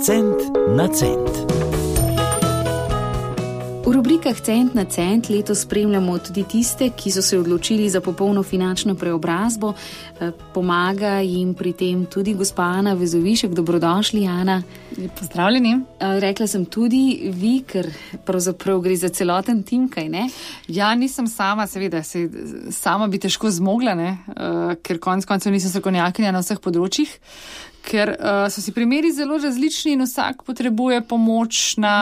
Cent na cent. V rubrikah Cent na cent letos spremljamo tudi tiste, ki so se odločili za popolno finančno preobrazbo. Eh, pomaga jim pri tem tudi gospa Ana Vezovišek. Dobrodošli, Ana. Pozdravljeni. Eh, rekla sem tudi vi, ker pravzaprav gre za celoten tim, kaj ne? Ja, nisem sama, seveda, se, sama bi težko zmogla, ne? Eh, ker konec koncev nisem strokovnjakinja na vseh področjih. Ker uh, so si primeri zelo različni in vsak potrebuje pomoč na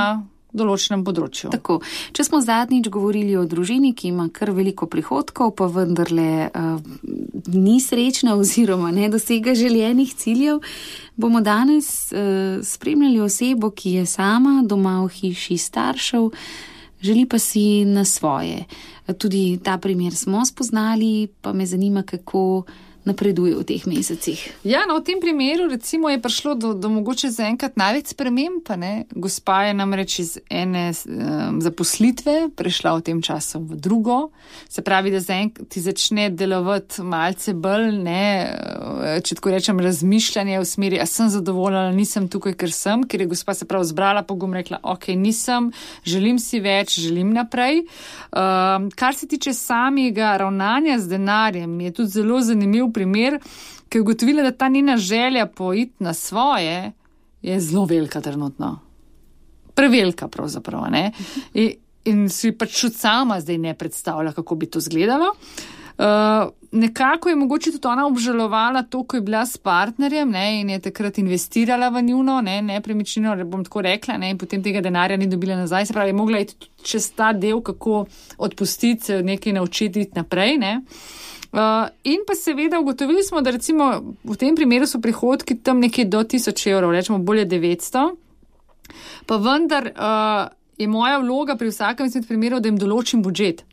določenem področju. Tako, če smo zadnjič govorili o družini, ki ima kar veliko prihodkov, pa vendarle uh, ni srečna oziroma ne dosega željenih ciljev, bomo danes uh, spremljali osebo, ki je sama doma v hiši staršev, želi pa si na svoje. Tudi ta primer smo spoznali, pa me zanima, kako napreduje v teh mesecih. Ja, no, v tem primeru je prišlo do, do mogoče zaenkrat največ sprememb. Gospa je namreč iz ene um, zaposlitve prešla v tem času v drugo. Se pravi, da zaenkrat ti začne delovati malce bolj, ne, eh, če tako rečem, razmišljanje v smeri, a sem zadovoljna, nisem tukaj, ker sem, ker je gospa se prav zbrala pogum rekla, ok, nisem, želim si več, želim naprej. Um, kar se tiče samega ravnanja z denarjem, je tudi zelo zanimiv primer, ki je ugotovila, da ta njena želja poiti na svoje je zelo velika trenutno. Prevelika pravzaprav. In, in si pač čut sama zdaj ne predstavlja, kako bi to izgledalo. Uh, nekako je mogoče tudi ona obžalovala to, ko je bila s partnerjem ne, in je takrat investirala v njuno ne, nepremičnino, ne bom tako rekla, ne, in potem tega denarja ni dobila nazaj. Se pravi, je mogla iti čez ta del, kako odpustiti se, nekaj naučiti naprej. Ne. Uh, Uh, in pa seveda ugotovili smo, da recimo v tem primeru so prihodki tam nekje do 1000 evrov, rečemo bolje 900. Pa vendar uh, je moja vloga pri vsakem izmed primerov, da jim določim budžet.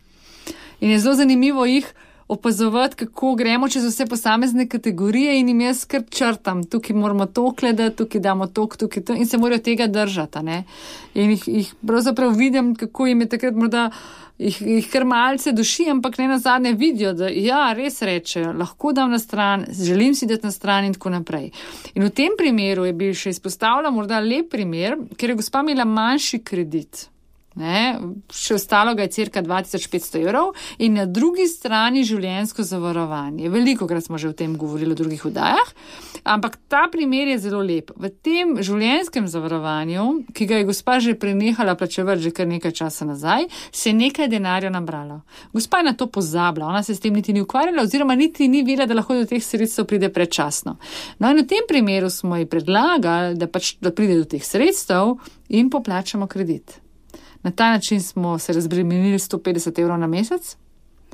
In je zelo zanimivo jih opazovati, kako gremo čez vse posamezne kategorije in jim jaz kar črtam. Tukaj moramo to gledati, tukaj damo to, tukaj to in se morajo tega držati. In jih, jih pravzaprav vidim, kako jim je takrat morda jih, jih kar malce duši, ampak ne na zadnje vidijo, da ja, res rečejo, lahko dam na stran, želim si dati na stran in tako naprej. In v tem primeru je bil še izpostavljen morda lep primer, ker je gospa imela manjši kredit. Ne, še ostalo ga je cirka 2500 evrov in na drugi strani življensko zavarovanje. Veliko krat smo že o tem govorili v drugih vdajah, ampak ta primer je zelo lep. V tem življenskem zavarovanju, ki ga je gospa že prenehala plačevati že kar nekaj časa nazaj, se je nekaj denarja nabralo. Gospa je na to pozabila, ona se s tem niti ni ukvarjala oziroma niti ni vedela, da lahko do teh sredstev pride predčasno. No in v tem primeru smo ji predlagali, da pač da pride do teh sredstev in poplačamo kredit. Na ta način smo se razbremenili 150 evrov na mesec.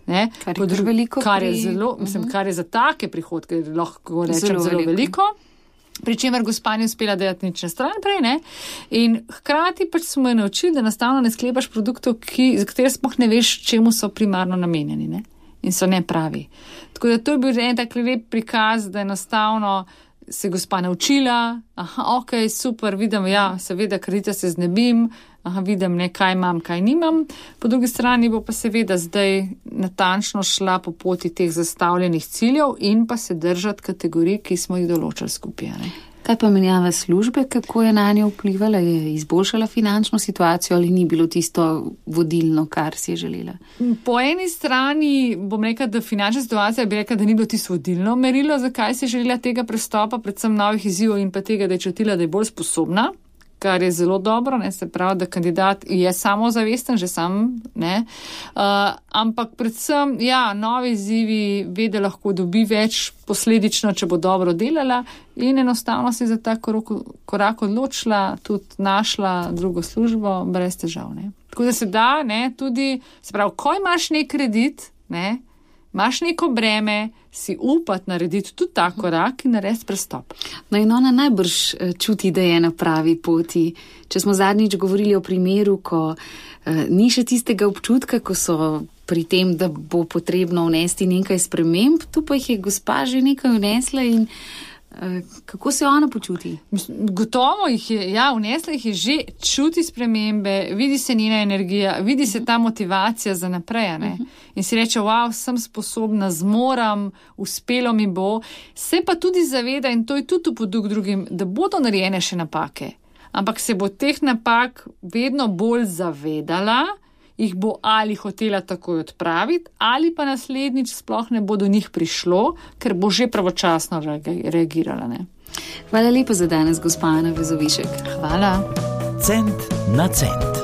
Ne, kar, je Podru, veliko kar, je zelo, mislim, mhm. kar je za take prihodke lahko rečem zelo, zelo veliko. veliko. Pričemer, gospa ni uspela delati nič na stran prej, ne? In hkrati pač smo jo naučili, da enostavno ne sklepaš produktov, ki, za katere sploh ne veš, čemu so primarno namenjeni, ne? In so ne pravi. Tako da to je bil en tak lep prikaz, da enostavno se gospa naučila, aha, ok, super, vidim, ja, seveda, kredita se znebim, aha, vidim, ne, kaj imam, kaj nimam. Po drugi strani bo pa seveda zdaj natančno šla po poti teh zastavljenih ciljev in pa se držati kategorij, ki smo jih določili skupaj. Kaj pa menjava službe, kako je na njo vplivala, je izboljšala finančno situacijo ali ni bilo tisto vodilno, kar si je želela? Po eni strani bom rekla, da finančna situacija bi rekla, da ni bilo tisto vodilno merilo, zakaj si je želela tega prestopa, predvsem novih izzivov in pa tega, da je čutila, da je bolj sposobna kar je zelo dobro, ne, se pravi, da kandidat je samozavesten, že sam, ne, uh, ampak predvsem, ja, novi izzivi ve, da lahko dobi več posledično, če bo dobro delala in enostavno si za ta korak, korak odločila, tudi našla drugo službo brez težav. Ne. Tako da se da, ne, tudi, se pravi, ko imaš nek kredit, ne, imaš neko breme, si upati narediti tudi ta korak in narediti prestop. No in ona najbrž eh, čuti, da je na pravi poti. Če smo zadnjič govorili o primeru, ko eh, ni še tistega občutka, ko so pri tem, da bo potrebno vnesti nekaj sprememb, tu pa jih je gospa že nekaj vnesla in Eh, kako se ona počuti? Gotovo jih je, ja, vnesla jih je že čuti spremembe, vidi se njena energija, vidi se ta motivacija za naprej. Uh -huh. In si reče, wow, sem sposobna, zmoram, uspelo mi bo. Se pa tudi zaveda, in to je tudi podug drugim, da bodo narejene še napake. ampak se bo teh napak vedno bolj zavedala, jih bo ali hotela takoj odpraviti, ali pa naslednjič sploh ne bo do njih prišlo, ker bo že pravočasno reagirala. Ne? Hvala lepa za danes, gospa Ana Vezovišek. Hvala. Cent na cent.